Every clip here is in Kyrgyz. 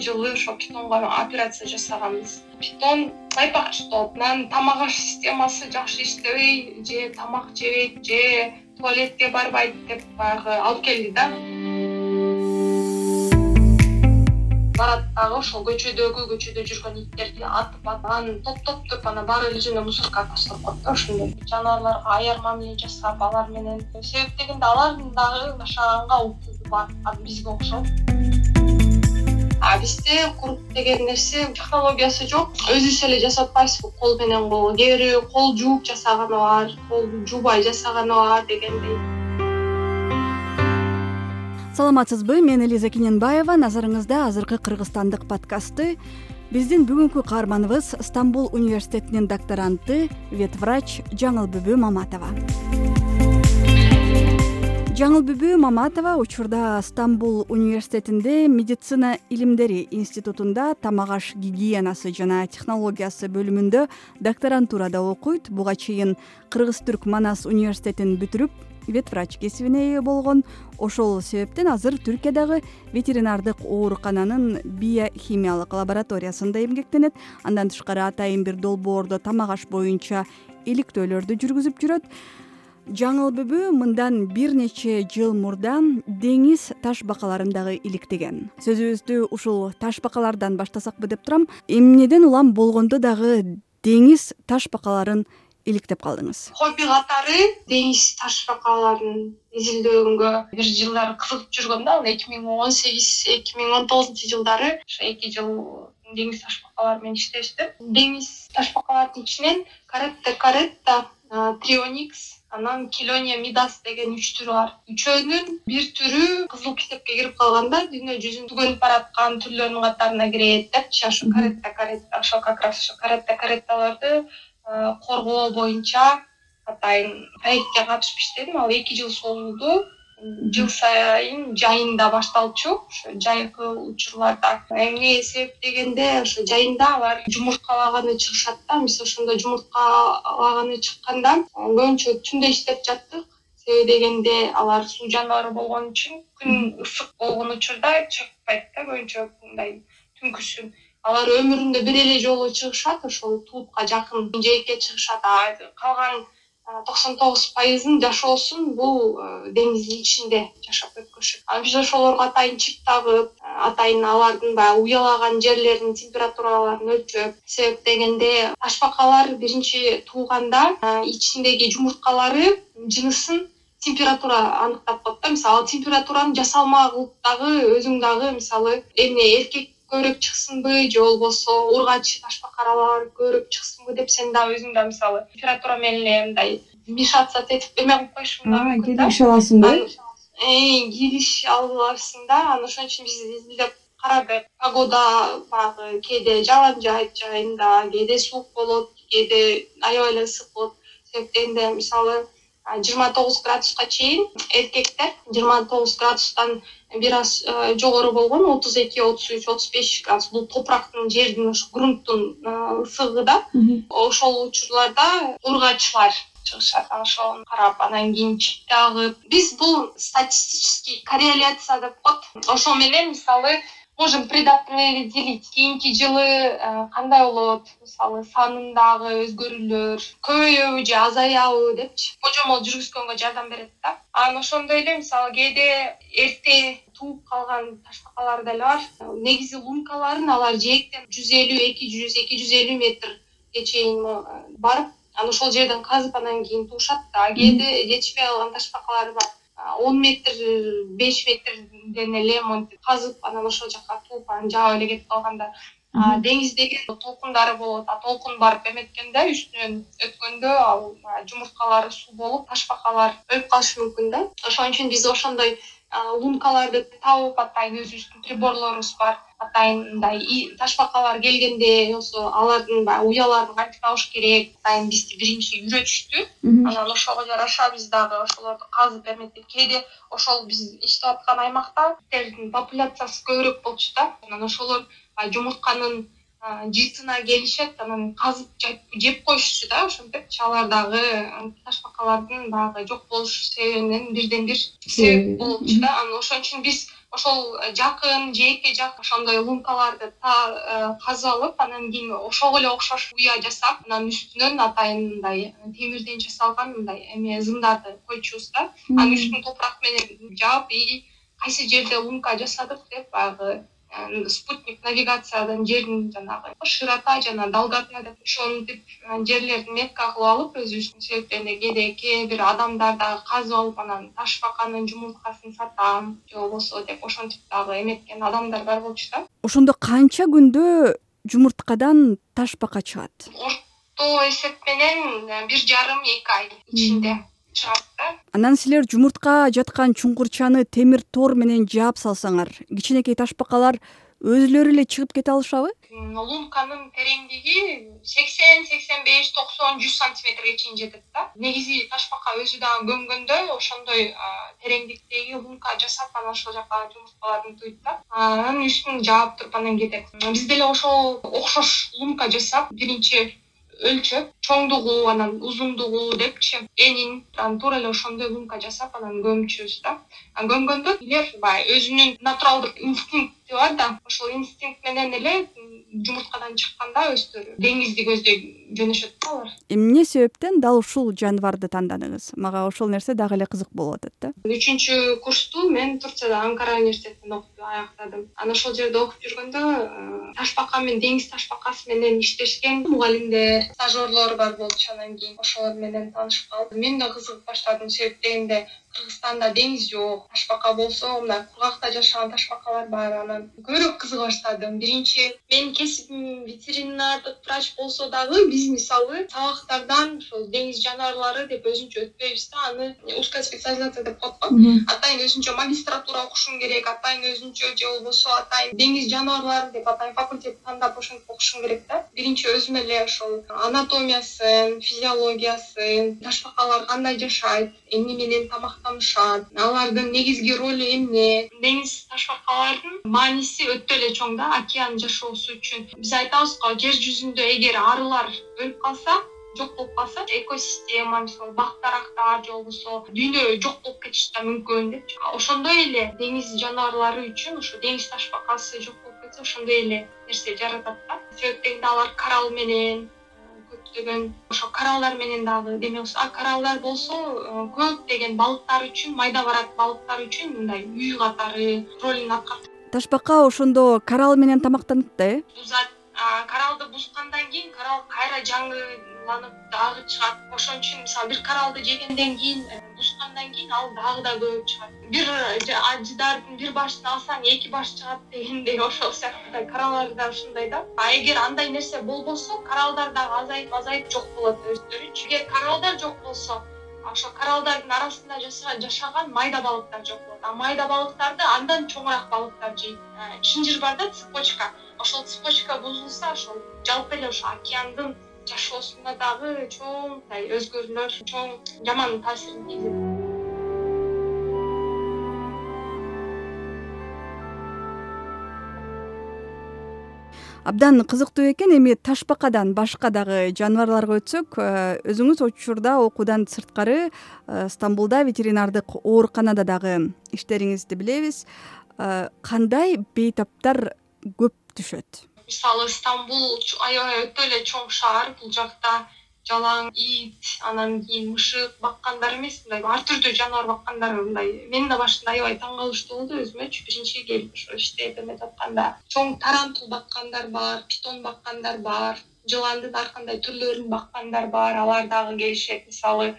жылы ошо питонго операция жасаганбыз питон байпакчы болуп анан тамак аш системасы жакшы иштебей же тамак жебейт же туалетке барбайт деп баягы алып келди да. Барат дагы ошол көчөдөгү көчөдө жүргөн иттерди атып атып анан топтоп туруп анан баары эле жерине мусоркага таштап коет да ошондой жаныбарларга аяр мамиле жасап алар менен. Себеп дегенде алардын дагы жашаганга укугу бар. Бизге окшоп а бизде куруп деген нерсе технологиясы жок. Өзүбүз эле жасап атпайбызбы кол менен кол. Кээ бирөө кол жууп жасаганы бар кол жуубай жасаганы бар дегендей. Саламатсызбы мен элиза кененбаева. Назарыңызда азыркы кыргызстандык подкастты. Биздин бүгүнкү каарманыбыз стамбул университетинин докторанты вет врач жаңыл бүбү маматова жаңыл бүбү маматова учурда стамбул университетинде медицина илимдери институтунда тамак аш гигиенасы жана технологиясы бөлүмүндө докторантурада окуйт. Буга чейин кыргыз түрк манас университетин бүтүрүп вет врач кесибине ээ болгон. Ошол себептен азыр түркиядагы ветеринардык оорукананын биохимиялык лабораториясында эмгектенет. Андан тышкары атайын бир долбоордо тамак аш боюнча иликтөөлөрдү жүргүзүп жүрөт жаңыл бүбү мындан бир нече жыл мурда деңиз таш дагы иликтеген. Сөзүбүздү ушул таш бакалардан баштасакпы деп турам эмнеден улам болгондо дагы деңиз таш бакаларын иликтеп калдыңыз? Хобби катары деңиз таш бакаларын изилдөөгө бир жылдары кызыгып жүргөм да анан эки миң он сегиз эки миң он тогузунчу жылдары ошо эки жыл деңиз таш бакалары менен иштештим деңиз таш бакалардын ичинен каретте каретта трионикс анан келония мидас деген үч түрү бар. Үчөөнүн бир түрү кызыл китепке кирип калган да дүйнө жүзүнүн түгөнүп бараткан түрлөрүнүн катарына кирет депчи ошо каретта каретта ошол как раз ошо каретта каретталарды Э, коргоо боюнча атайын проектке катышып иштедим. Ал эки жыл созулду жыл сайын жайында башталчу. Ошо жайкы учурларда эмне себеп дегенде ошо жайында алар жумурткалаганы чыгышат да. Биз ошондо жумурткалаганы чыкканда көбүнчө түндө иштеп жаттык. Себеби дегенде алар суу жаныбары болгон үчүн күн ысык болгон учурда чыкпайт да. Көбүнчө мындай түнкүсүн алар өмүрүндө бир эле жолу чыгышат ошол тулупка жакын жээкке чыгышат калган токсон тогуз пайызын жашоосун бул э, деңиздин ичинде жашап өткөрүшөт биз ошолорго атайын чип тагып атайын алардын баягы уялаган жерлеринин температураларын өлчөп себеп дегенде ташбакалар биринчи тууганда ичиндеги жумурткалары жынысын температура аныктап коет да мисалы ал температураны жасалма кылып дагы өзүң дагы мисалы эмне эркек көбүрөөк чыксынбы же болбосо ургач ташбакалар көбүрөөк чыксынбы деп сен дагы өзүң да мисалы температура менен эле мындай вмешаться этип эме кылып коюшуң да мүмкүн да. келишип аласың да? Келишип аласың да. Анан ошон үчүн биз изилдеп карадык погода баягы кээде жаан жаайт жайында кээде суук болот кээде аябай эле ысык болот. Себеп дегенде мисалы жыйырма тогуз градуска чейин эркектер жыйырма тогуз градустан бир аз э, жогору болгон отуз эки отуз үч отуз беш градус бул топурактын жердин ошо грунттун э, ысыгы да. Ошол учурларда ургачылар чыгышат. Ошону карап анан кийин чипти агып биз бул статистический корреляция деп коет ошол менен мисалы можем предопределить кийинки жылы э, кандай болот? Мисалы санындагы өзгөрүүлөр көбөйөбү же азаябы депчи. Божомол жүргүзгөнгө жардам берет да. Анан ошондой эле мисалы кээде эрте тууп калган ташбакалар деле бар. Негизи лункаларын алар жээктен жүз элүү эки жүз эки жүз элүү метрге чейин э, барып анан ошол жерден казып анан кийин туушат да. Кээде жетишпей калган ташбакалар бар он метр беш метрден эле монтип казып анан ошол жака тууп анан жаап эле кетип калганда деңиз деген толкундары болот. А толкун барып эметкенде үстүнөн өткөндө ал жумурткалары суу болуп ташбакалар өлүп калышы мүмкүн да. Ошон үчүн биз ошондой лункаларды табып атайын өзүбүздүн приборлорубуз бар атайын мындай ташбакалар келгенде болбосо алардын баягы уяларын кантип табыш керек атайын бизди биринчи үйрөтүштү. Анан ошого жараша биз дагы ошолорду казып эметтик кээде ошол биз иштеп аткан аймакта иттердин популяциясы көбүрөөк болчу да. Анан ошолор жумуртканын жыйтына келишет анан казып жеп коюшчу да ошентипчи алар дагы ташбакалардын баягы жок болуш себебинен бирден бир себеп болчу да. анан ошон үчүн биз ошол жакын жээкке жакын ошондой лункаларды казып алып анан кийин ошого эле окшош уя жасап анан үстүнөн атайын мындай темирден жасалган мындай эме зымдарды коючубуз да. Анан үстүн топурак менен жаап и кайсы жерде лунка жасадык деп баягы спутник навигациядан жердин жанагы широта жана долгота деп ошентип жерлерди метка кылып алып өзүбүздүн себептен кээде кээ бир адамдар дагы казып алып анан таш баканын жумурткасын сатам же болбосо деп ошентип дагы эметкен адамдар бар болчу да. Ошондо канча күндө жумурткадан таш бака чыгат? Орто эсеп менен э, бир жарым эки ай ичинде чыгат да анан силер жумуртка жаткан чуңкурчаны темир тор менен жаап салсаңар кичинекей ташбакалар өзүлөрү эле чыгып кете алышабы? Лунканын тереңдиги сексен сексен беш токсон жүз сантиметрге чейин жетет да. Негизи ташбака өзү дагы көнгөндө ошондой тереңдиктеги лунка жасап анан ошол жака жумурткаларын туйт да анан үстүн жаап туруп анан кетет. Биз деле ошол окшош лунка жасап биринчи өлчөп чоңдугу анан узундугу депчи. Энин анан туура эле ошондой лунка жасап анан көмчүбүз да. Көмгөндө илер баягы өзүнүн натуралдык инстинкти бар да ошол инстинкт менен эле жумурткадан чыкканда өздөрү деңизди көздөй жөнөшөт да алар. Эмне себептен дал ушул жаныбарды тандадыңыз? Мага ошол нерсе дагы эле кызык болуп атат да. Үчүнчү курсту мен турцияда анкара университетинде окуп аяктадым анан ошол жерде окуп жүргөндө э, ташбака менен деңиз ташбакасы менен иштешкен мугалимдер стажерлор бар болчу. Анан кийин ошолор менен таанышып калып мен да кызыгып баштадым. Себеп дегенде кыргызстанда деңиз жок ташбака болсо мындай кургакта жашаган ташбакалар бар. Анан көбүрөөк кызыга баштадым биринчи менин кесибим ветеринардык врач болсо дагы биз мисалы сабактардан ушул деңиз жаныбарлары деп өзүнчө өтпөйбүз да. Аны узкая специализация деп коет го атайын өзүнчө магистратура окушуң керек атайын өзүнчө же болбосо атайын деңиз жаныбарлары деп атайын факультет тандап ошентип окушуң керек да. Биринчи өзүм эле ошол физиологиясын ташбакалар кандай жашайт эмне менен тамактанышат алардын негизги ролу эмне? Деңиз ташбакалардын мааниси өтө эле чоң да океан жашоосу үчүн. Биз айтабыз го жер жүзүндө эгер арылар өлүп калса жок болуп калса экосистема мисалы бак дарактар же болбосо дүйнө жок болуп кетиши да мүмкүн депчи ошондой эле деңиз жаныбарлары үчүн ошо деңиз ташбакасы жок болуп кетсе ошондой эле нерсе жаратат да. Себеп дегенде алар коралл менен э, ошо кораллдар менен дагы демек а кораллдар болсо э, көптөгөн балыктар үчүн майда барат балыктар үчүн мындай үй катары ролун аткарат ташбака ошондо коралл менен тамактанат да э? Бузат кораллды бузгандан кийин коралл кайра жаңыланып дагы чыгат. Ошон үчүн мисалы бир кораллды жегенден кийин э, бузгандан кийин ал дагы да көбөйүп чыгат. Бир ажыдардын бир башын алсаң эки баш чыгат дегендей ошол сыяктуу кораллар да ушундай да. А эгер андай нерсе болбосо кораллдар дагы азайып азайып жок болот өздөрүчү эгер кораллдар жок болсо ошол кораллдардын арасында жашаган майда балыктар жок болот. А майда балыктарды андан чоңураак балыктар жейт. Э, чынжыр бар да цепочка. Ошол цепочка бузулса ошол жалпы эле ошо океандын жашоосуна дагы чоң мындай өзгөрүүлөр чоң жаман таасирин тийгизет абдан кызыктуу экен. Эми ташбакадан башка дагы жаныбарларга өтсөк э, өзүңүз учурда окуудан сырткары э, стамбулда ветеринардык ооруканада дагы иштериңизди билебиз. Кандай бейтаптар көп түшөт? Мисалы стамбул аябай өтө эле чоң шаар. Бул жакта жалаң ит анан кийин мышык баккандар эмес мындай ар түрдүү жаныбар баккандар мындай. Мен да башында аябай таң калыштуу болду өзүмөчү биринчи келип ошо иштеп эметип атканда. Чоң тарантул баккандар бар питон баккандар бар жыландын ар кандай түрлөрүн баккандар бар алар дагы келишет. Мисалы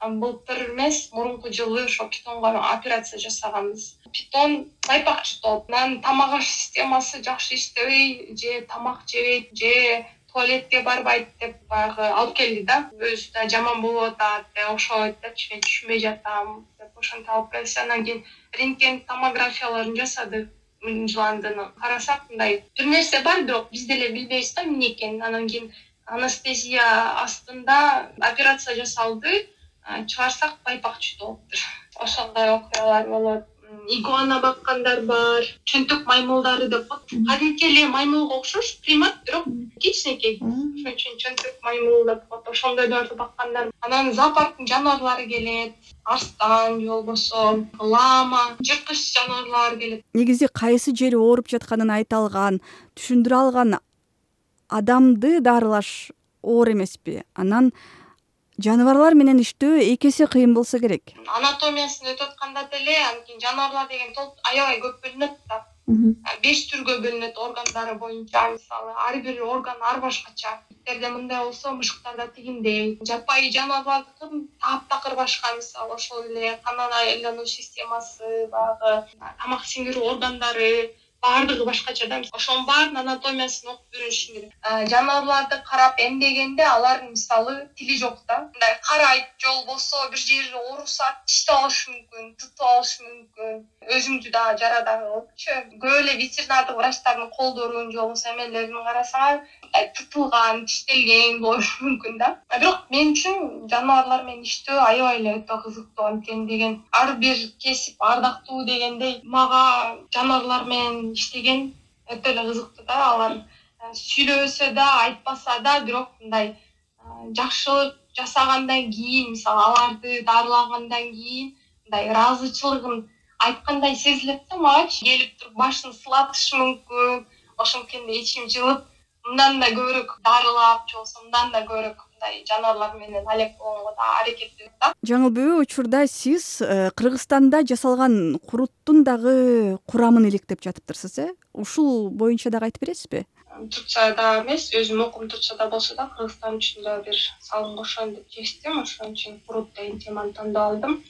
былтыр эмес мурунку жылы ошо питонго операция жасаганбыз питон байпакчы болуп анан тамак аш системасы жакшы иштебей же тамак жебейт же туалетке барбайт деп баягы алып келди да. Өзү да жаман болуп атат деп окшобойт депчи мен түшүнбөй жатам деп ошентип алып келсе анан кийин рентген томографияларын жасадык жыландыны карасак мындай бир нерсе бар бирок биз деле билбейбиз да эмне экенин. Анан кийин анестезия астында операция жасалды. Чыгарсак байпак чүйдү болуптур. Ошондой окуялар болот игуана баккандар бар чөнтөк маймылдары деп коет кадимки эле маймылга окшош примат бирок кичинекей. Ошон үчүн чөнтөк маймыл деп коет ошондойлорду баккандар. Анан зоопарктын жаныбарлары келет арстан же болбосо лама жырткыч жаныбарлар келет. Негизи кайсы жери ооруп жатканын айта алган түшүндүрө алган адамды дарылаш оор эмеспи. Анан жаныбарлар менен иштөө эки эсе кыйын болсо керек. Анатомиясын өтүп атканда деле анткени жаныбарлар деген аябай көп бөлүнөт да. Беш түргө бөлүнөт органдары боюнча мисалы ар бир орган ар башкача. Иттерде мындай болсо мышыктарда тигиндей. Жапайы жаныбарлардыкы таптакыр башка мисалы ошол эле кан айлануу системасы баягы тамак сиңирүү органдары баардыгы башкача да. Ошонун баарынын анатомиясын окуп үйрөнүшүң керек. Жаныбарларды карап эмдегенде алардын мисалы тили жок да. Мындай карайт же болбосо бир жери ооруса тиштеп алышы мүмкүн тытып алышы мүмкүн. Өзүңдү дагы жарадай кылыпчы көп эле ветеринардык врачтардын колдорун же болбосо эмелерин карасаңар тытылган тиштелген болушу мүмкүн да. Бирок мен үчүн жаныбарлар менен иштөө аябай эле өтө кызыктуу. Анткени деген ар бир кесип ардактуу дегендей мага жаныбарлар менен иштеген өтө эле кызыктуу да алар э, сүйлөбөсө да айтпаса да бирок мындай э, жакшылык жасагандан кийин мисалы аларды дарылагандан кийин мындай ыраазычылыгын айткандай сезилет да магачы келип туруп башын сылатышы мүмкүн. Ошенткенде ичим жылып мындан да көбүрөөк дарылап же болбосо мындан да көбүрөөк мындай жаныбарлар менен алек болгонго дагы аракеттенет да. Жаңылбүбү учурда сиз э, кыргызстанда жасалган куруттун дагы курамын иликтеп жатыптырсыз э? Ушул боюнча дагы айтып бересизби? Турцияда эмес өзүм окуум турцияда болсо да кыргызстан үчүн да бир салым кошоюн деп чечтим ошон үчүн курут деген теманы тандап алдым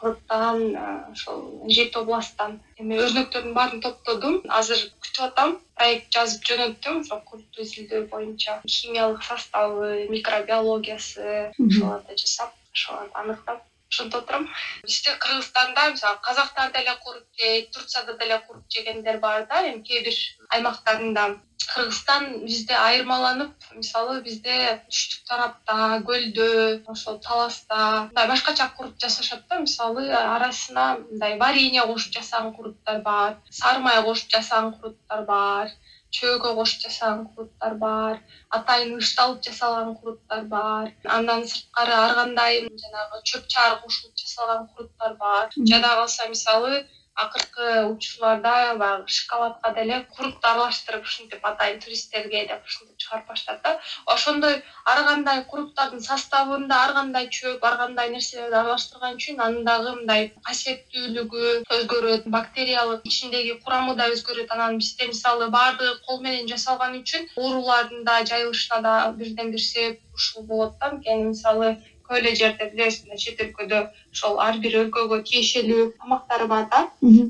куруттан э, ошол жети областтан эме өрнөктөрдүн баарын топтодум. Азыр күтүп атам проект жазып жөнөттүм. Ошо курутту изилдөө боюнча химиялык составы микробиологиясы ошолорду жасап ошолорду аныктап ошентип отурам бизде кыргызстанда мисалы казактар деле курут жейт турцияда деле курут жегендер бар да эми кээ бир аймактарында. Кыргызстан бизде айырмаланып мисалы бизде түштүк тарапта көлдө ошол таласта мындай башкача курут жасашат да мисалы арасына мындай варенье кошуп жасаган куруттар бар сары май кошуп жасаган куруттар бар чөйгө кошуп жасаган куруттар бар атайын ышталып жасалган куруттар бар андан сырткары ар кандай жанагы чөп чаар кошулуп жасалган куруттар бар. Жада калса мисалы акыркы учурларда баягы шоколадка деле курут аралаштырып ушинтип атайын туристтерге деп ушинтип чыгарып башташат да. Ошондой ар кандай куруттардын составында ар кандай чөп ар кандай нерселерди аралаштырган үчүн анын дагы мындай касиеттүүлүгү өзгөрөт бактериялык ичиндеги курамы да өзгөрөт. Анан бизде мисалы баардыгы кол менен жасалган үчүн оорулардын да жайылышына да бирден бир себеп ушул болот да. Анткени мисалы көп эле жерде билесиз мына чет өлкөдө ошол ар бир өлкөгө тиешелүү тамактары бар да.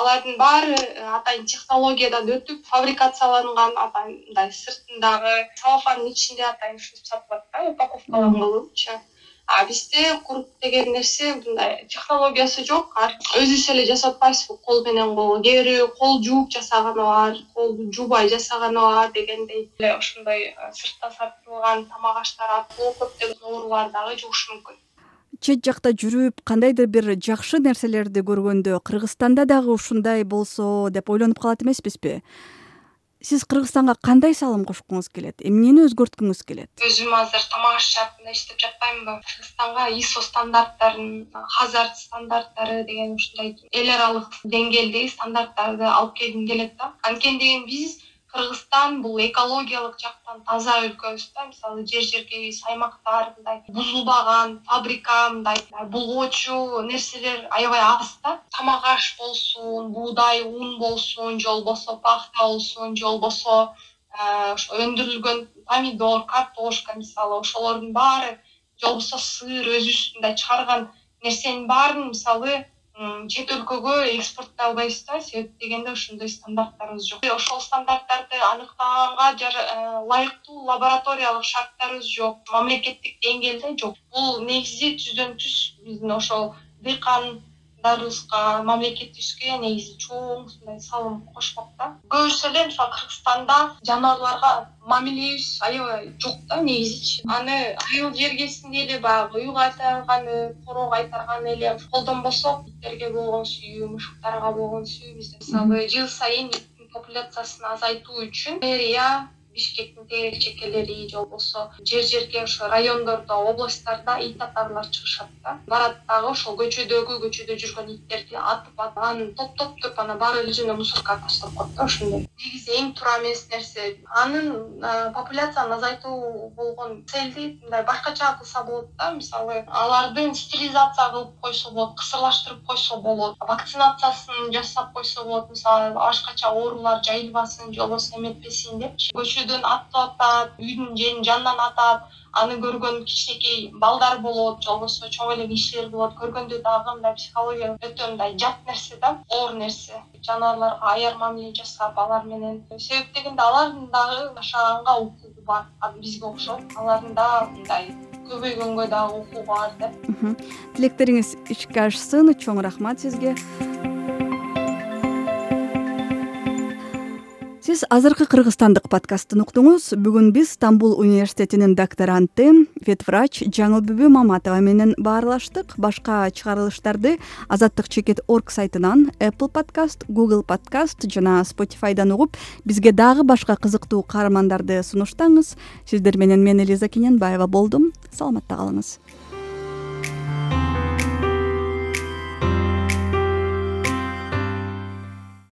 Алардын баары э, атайын технологиядан өтүп фабрикацияланган атайын мындай сыртындагы салофандын ичинде атайын ушинтип сатылат да упаковкалангылычы а бизде курут деген нерсе мындай технологиясы жок. Өзүбүз эле жасап атпайсызбы кол менен кол кээ бирөө кол жууп жасаганы бар колду жуубай жасаганы бар дегендей эле ошондой э, сыртта сатылган тамак аштар аркылуу көптөгөн оорулар дагы жугушу мүмкүн. Чет жакта жүрүп кандайдыр бир жакшы нерселерди көргөндө кыргызстанда дагы ушундай болсо деп ойлонуп калат эмеспизби сиз кыргызстанга кандай салым кошкуңуз келет? Эмнени өзгөрткүңүз келет? Өзүм азыр тамак аш жаатында иштеп жатпаймынбы? Кыргызстанга исо стандарттарын хазард стандарттары деген ушундай эл аралык деңгээлдеги стандарттарды алып келгим келет да. Анткени деген биз кыргызстан бул экологиялык жактан таза өлкөбүз да. Мисалы жер жеркебиз аймактар мындай бузулбаган фабрика мындай булгоочу нерселер аябай аз да. Тамак аш болсун буудай ун болсун же болбосо пахта болсун же болбосо э, ошо өндүрүлгөн помидор картошка мисалы ошолордун баары же болбосо сыр өзүбүз мындай чыгарган нерсенин баарын мисалы чет өлкөгө экспорттой албайбыз да себеп дегенде ошондой стандарттарыбыз жок. Ошол стандарттарды аныктаганга э, ылайыктуу лабораториялык шарттарыбыз жок мамлекеттик деңгээлде жок. Бул негизи түздөн түз биздин ошол дыйкан дарыбызга мамлекетибизге негизи чоң ушундай салым кошмок да. Көбүсү эле мисалы кыргызстанда жаныбарларга мамилебиз аябай жок да негизичи. Аны айыл жергесинде эле баягы үй кайтарганы короо кайтарганы эле колдонбосок иттерге болгон сүйүү мушуктарга болгон сүйүү бизде. Мисалы жыл сайын иттин популяциясын азайтуу үчүн мэрия бишкектин тегерек чекелери же болбосо жер жерге ошо райондордо областтарда ит атарлар чыгышат да. Барат дагы ошол көчөдөгү көчөдө жүргөн иттерди атып атып анан топтоптуруп анан барып эле жөн эле мусоркага таштап коет да ошондой. Негизи эң туура эмес нерсе. Анын популяцияны азайтуу болгон цельди мындай башкача кылса болот да мисалы алардын стерилизация кылып койсо болот кысырлаштырып койсо болот вакцинациясын жасап койсо болот мисалы башкача оорулар жайылбасын же болбосо эметпесин депчи. Көчө атып атат үйдүн жанынан атат. Аны көргөн кичинекей балдар болот же болбосо чоң эле кишилер болот. Көргөндө дагы мындай психология өтө мындай жат нерсе да оор нерсе. Жаныбарларга аяр мамиле жасап алар менен. Себеп дегенде алардын дагы жашаганга укугу бар бизге окшоп. Алардын дагы мындай көбөйгөнгө дагы укугу бар да. Тилектериңиз ишке ашсын чоң рахмат сизге сиз азыркы кыргызстандык подкастын уктуңуз бүгүн биз стамбул университетинин докторанты вет врач жаңыл бүбү маматова менен баарлаштык. Башка чыгарылыштарды азаттык чекит орг сайтынан apple подкаст google подкаст жана spotifyдан угуп бизге дагы башка кызыктуу каармандарды сунуштаңыз. Сиздер менен мен элиза кененбаева болдум. Саламатта калыңыз